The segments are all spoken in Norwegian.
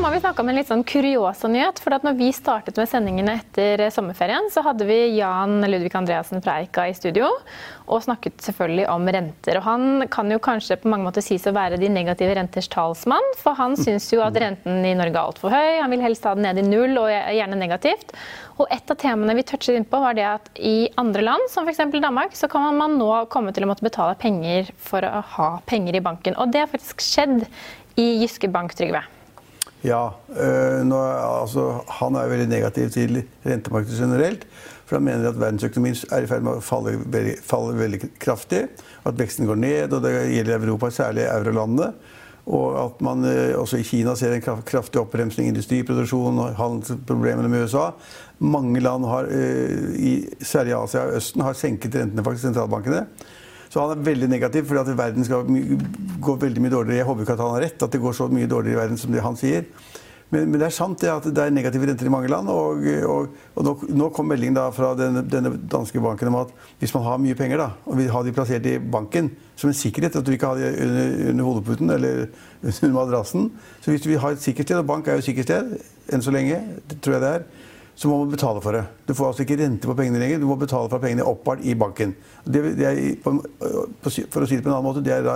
Må vi snakke om en litt sånn kuriosa nyhet. for at når vi startet med sendingene etter sommerferien, så hadde vi Jan Ludvig Andreassen fra Eika i studio. Og snakket selvfølgelig om renter. Og han kan jo kanskje på mange måter sies å være de negative renters talsmann. For han syns jo at renten i Norge er altfor høy. Han vil helst ha den ned i null, og gjerne negativt. Og et av temaene vi touchet inn på, var det at i andre land, som f.eks. Danmark, så kan man nå komme til å måtte betale penger for å ha penger i banken. Og det har faktisk skjedd i Jyske Bank, Trygve. Ja. Øh, nå, altså, han er veldig negativ til rentemarkedet generelt. For han mener at verdensøkonomien er i ferd med å falle falle veldig kraftig. At veksten går ned, og det gjelder Europa, særlig eurolandene. Og at man øh, også i Kina ser en kraftig oppbremsing i industriproduksjon og handelsproblemene med USA. Mange land, har, i, særlig Asia og Østen, har senket rentene, faktisk, sentralbankene. Så han er veldig negativ, fordi at verden skal gå veldig mye dårligere. Jeg håper ikke at han har rett, at det går så mye dårligere i verden som det han sier. Men, men det er sant det at det er negative renter i mange land. Og, og, og nå, nå, kom meldingen da fra denne, denne, danske banken om at hvis man har mye penger da, og vil ha de plassert i banken som en sikkerhet, at du ikke har de under, under hodeputen eller under madrassen Så hvis du vil ha et sikkert sted, og bank er jo et sikkert sted enn så lenge, det tror jeg det er så må man betale for det. Du får altså ikke rente på pengene lenger. Du må betale for pengene oppbart i banken. Det, det er, for å si det på en annen måte, det er da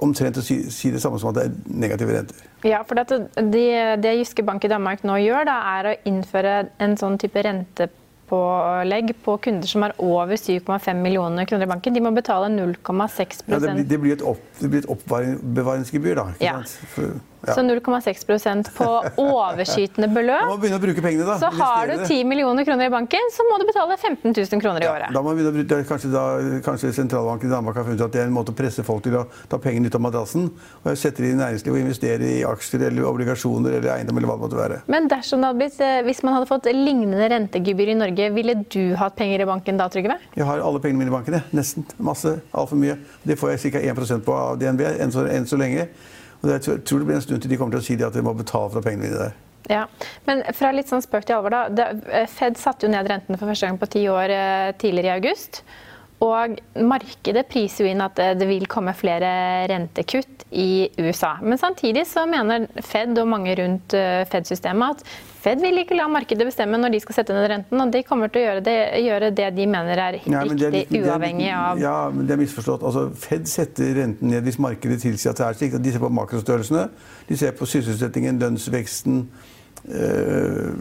omtrent å si, si, det samme som at det er negative renter. Ja, for det, det, det Jyske Bank i Danmark nå gjør, da, er å innføre en sånn type rentepålegg på kunder som har over 7,5 millioner kroner i banken. De må betale 0,6 ja, det, det, blir et, opp, det blir et oppbevaringsgebyr, da. Ja. For, ja. Så 0,6% på overskytende beløp. Å bruke pengene, da. Så har du 10 millioner kroner i banken, så må du betale 15 000 kroner i ja, året. Da må vi begynne, kanskje, da, kanskje sentralbanken i Danmark har funnet at det er en måte å presse folk til å ta pengene ut av madrassen og sette det i næringslivet og investere i aksjer eller obligasjoner eller eiendom eller hva det måtte være. Men dersom det hadde blitt, eh, hvis man hadde fått lignende rentegebyr i Norge, ville du hatt penger i banken da, Trygve? Jeg har alle pengene mine i banken, nesten. Masse. Altfor mye. Det får jeg ca. 1% på av DNB enn så, enn så lenge. Og jeg tror det blir en stund til de kommer til å si at de må betale for pengene mine der. Ja, Men fra litt sånn spøk til alvor, da. Eh, Fed satte jo ned rentene for første gang på ti år eh, tidligere i august. Og markedet priser jo inn at det vil komme flere rentekutt i USA. Men samtidig så mener Fed og mange rundt eh, Fed-systemet at Fed vil ikke la markedet bestemme når de skal sette ned renten, og de kommer til å gjøre det, gjøre det de mener er riktig, ja, er, uavhengig av Ja, men det er misforstått. Altså, Fed setter renten ned hvis markedet tilsier at det er slik. De ser på makrostørrelsene, de ser på sysselsettingen, lønnsveksten øh,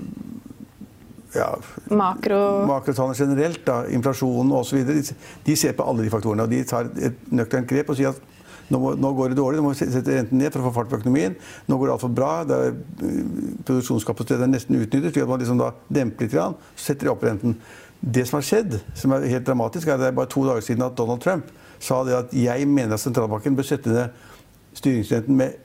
ja, Makro... makrotallene generelt, da, inflasjonen osv. De, de ser på alle de faktorene. og De tar et nøkternt grep og sier at nå, må, nå, går det dårlig, nå må vi sette renten ned for å få fart på økonomien. Nå går det altfor bra. Det er, produksjonskapasiteten er nesten utnyttet. slik at man liksom da demper litt, så setter de opp renten. Det som har skjedd, som er helt dramatisk, er at det er bare to dager siden at Donald Trump sa det at jeg mener at sentralbanken bør sette ned styringsrenten med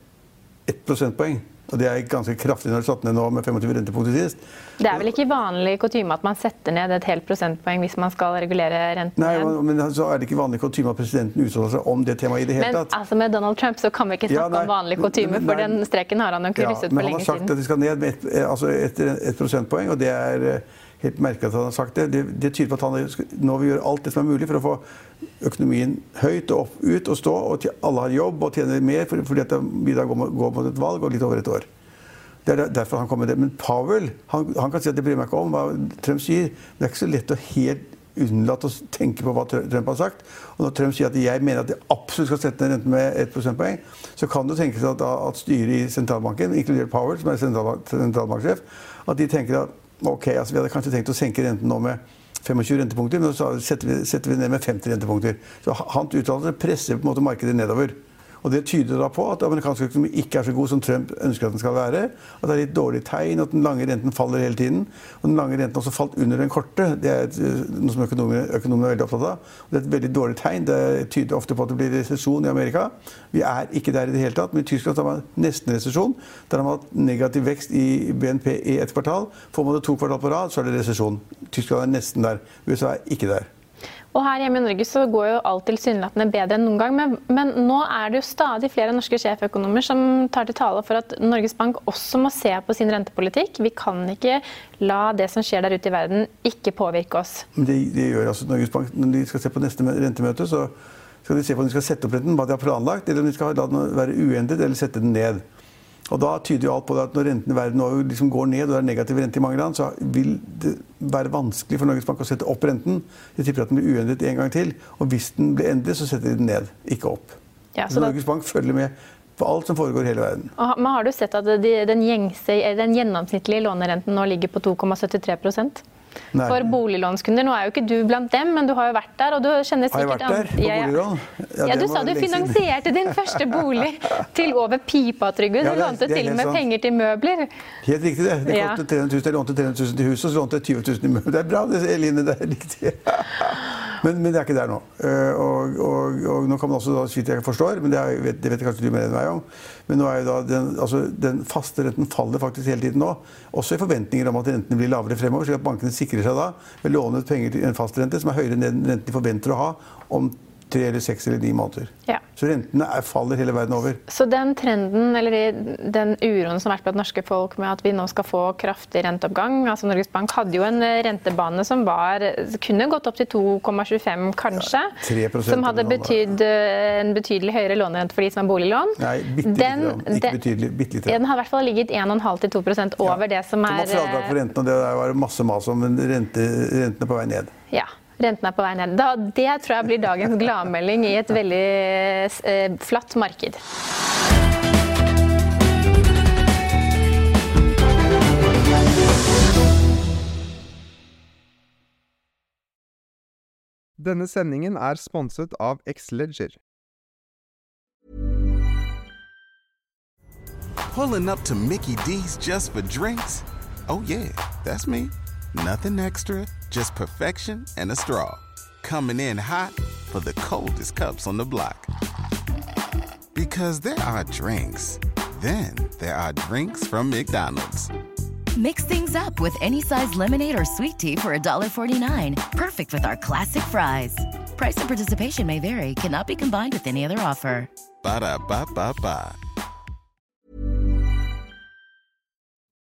ett prosentpoeng. Og det er ganske kraftig når det er satt ned nå med 25 rentepunkter sist. Det er vel ikke vanlig kutyme at man setter ned et helt prosentpoeng hvis man skal regulere renten Nei, men så er det ikke vanlig kutyme at presidenten uttaler seg om det temaet i det hele Men tatt. altså, med Donald Trump så kan vi ikke Ja, snakke nei, om vanlig kutyme, for den streken har han jo Ja, krysset men han har sagt siden. at de skal ned med et, altså et, et prosentpoeng, og det er eh, helt merket at han har sagt det. Det, det tyder på at han nå vil gjøre alt det som er mulig for å få økonomien høyt og opp, ut og stå, og alle har jobb og tjener mer for, fordi at vi da går går mot et valg og litt over et år. Det er derfor han kommer med det. Men Powell han, han kan si at det bryr meg ikke om hva Trump sier. Men det er ikke så lett å helt unnlate å tenke på hva Trump har sagt. Og når Trump sier at jeg mener at de absolutt skal sette ned renten med 1 prosentpoeng, så kan det tenkes at, at styret i sentralbanken, inkludert Powell, som er sentral, sentralbanksjef, at de tenker at ok, altså vi hadde kanskje tenkt å senke renten nå med 25 rentepunkter, men så setter vi, setter vi ned med 50 rentepunkter. Så hans uttalelse presser på en måte markedet nedover. Og Det tyder da på at amerikansk økonomi ikke er så god som Trump ønsker at den skal være. At det er litt dårlig tegn, at den lange renten faller hele tiden. Og den lange renten også falt under den korte. Det er et, noe som økonomene, økonomene er veldig opptatt av. Og det er et veldig dårlig tegn. Det tyder ofte på at det blir resesjon i Amerika. Vi er ikke der i det hele tatt. Men i Tyskland har man nesten resesjon. Der har man hatt negativ vekst i BNP i ett kvartal. Får man det to kvartal på rad, så er det resesjon. Tyskland er nesten der. USA er ikke der. Og her hjemme i Norge så går jo alt tilsynelatende bedre enn noen gang. Men, men, nå er det jo stadig flere norske sjeføkonomer som tar til tale for at Norges Bank også må se på sin rentepolitikk. Vi kan ikke la det som skjer der ute i verden, ikke påvirke oss. Det, det gjør altså Norges Bank. Når de skal se på neste rentemøte, så skal de se på om de skal sette opp renten, hva de har planlagt, eller om de skal la den være uendret eller sette den ned. Og da tyder jo alt på det at Når renten i verden liksom går ned, og det er negativ rente i mange land, så vil det være vanskelig for Norges Bank å sette opp renten. Jeg tipper at den blir uendret en gang til. Og hvis den blir endret, så setter de den ned, ikke opp. Ja, så så da- Bank følger med på alt som foregår i hele verden. Og, men har du sett at de, den, gjengse, den gjennomsnittlige lånerenten nå ligger på 2,73 Nei. For boliglånskunder, nå er jo ikke du blant dem, men du har jo vært der. og du kjenner sikkert... Har jeg vært der på Ja, ja. boliglån? Ja, det Du sa du finansierte din første bolig til over pipa, Trygve. Du Ja, lånte til og med sant. penger til møbler. Helt riktig det. Det 300 000. Jeg lånte 300 000 til huset, og så lånte jeg 20 000 i møbler. Det er bra, det, Eline. Det er riktig. Men, men det er ikke der nå. Eh, Og, og, og nå kan man også, da, vidt jeg forstår, men det, er, vet, det vet kanskje du mer enn meg om, men nå er jo da den, altså, den faste renten faller faktisk hele tiden nå. Også i forventninger om at rentene blir lavere fremover, slik at bankene sikrer seg da ved å låne ut penger til en fastrente som er høyere enn den renten de forventer å ha om tre eller seks eller ni måneder. Ja. Så rentene er, faller hele verden over. Så den trenden, eller den uroen som har vært blant norske folk med at vi nå skal få kraftig renteoppgang altså Norges Bank hadde jo en eh, rentebane som var, kunne gått opp til 2,25 kanskje. 3% som hadde betydd eh, en betydelig høyere lånerente for de som har boliglån. Nei, bitte Den- grann. Ikke betydelig, bitte Ja, den har i hvert fall ligget 1,5-2 over det som er Som har fradrag for rentene, og det var masse mas om, men rente, rentene på vei ned. Ja. Renten er på vei ned. Da, det tror jeg blir dagens gladmelding i et veldig eh, flatt marked. Denne sendingen er sponset av X-Ledger. Pulling up to Mickey D's just for drinks? Oh, yeah, that's me. Nothing extra, just perfection and a straw. Coming in hot for the coldest cups on the block. Because there are drinks, then there are drinks from McDonald's. Mix things up with any size lemonade or sweet tea for $1.49. Perfect with our classic fries. Price and participation may vary, cannot be combined with any other offer. Ba da ba ba ba.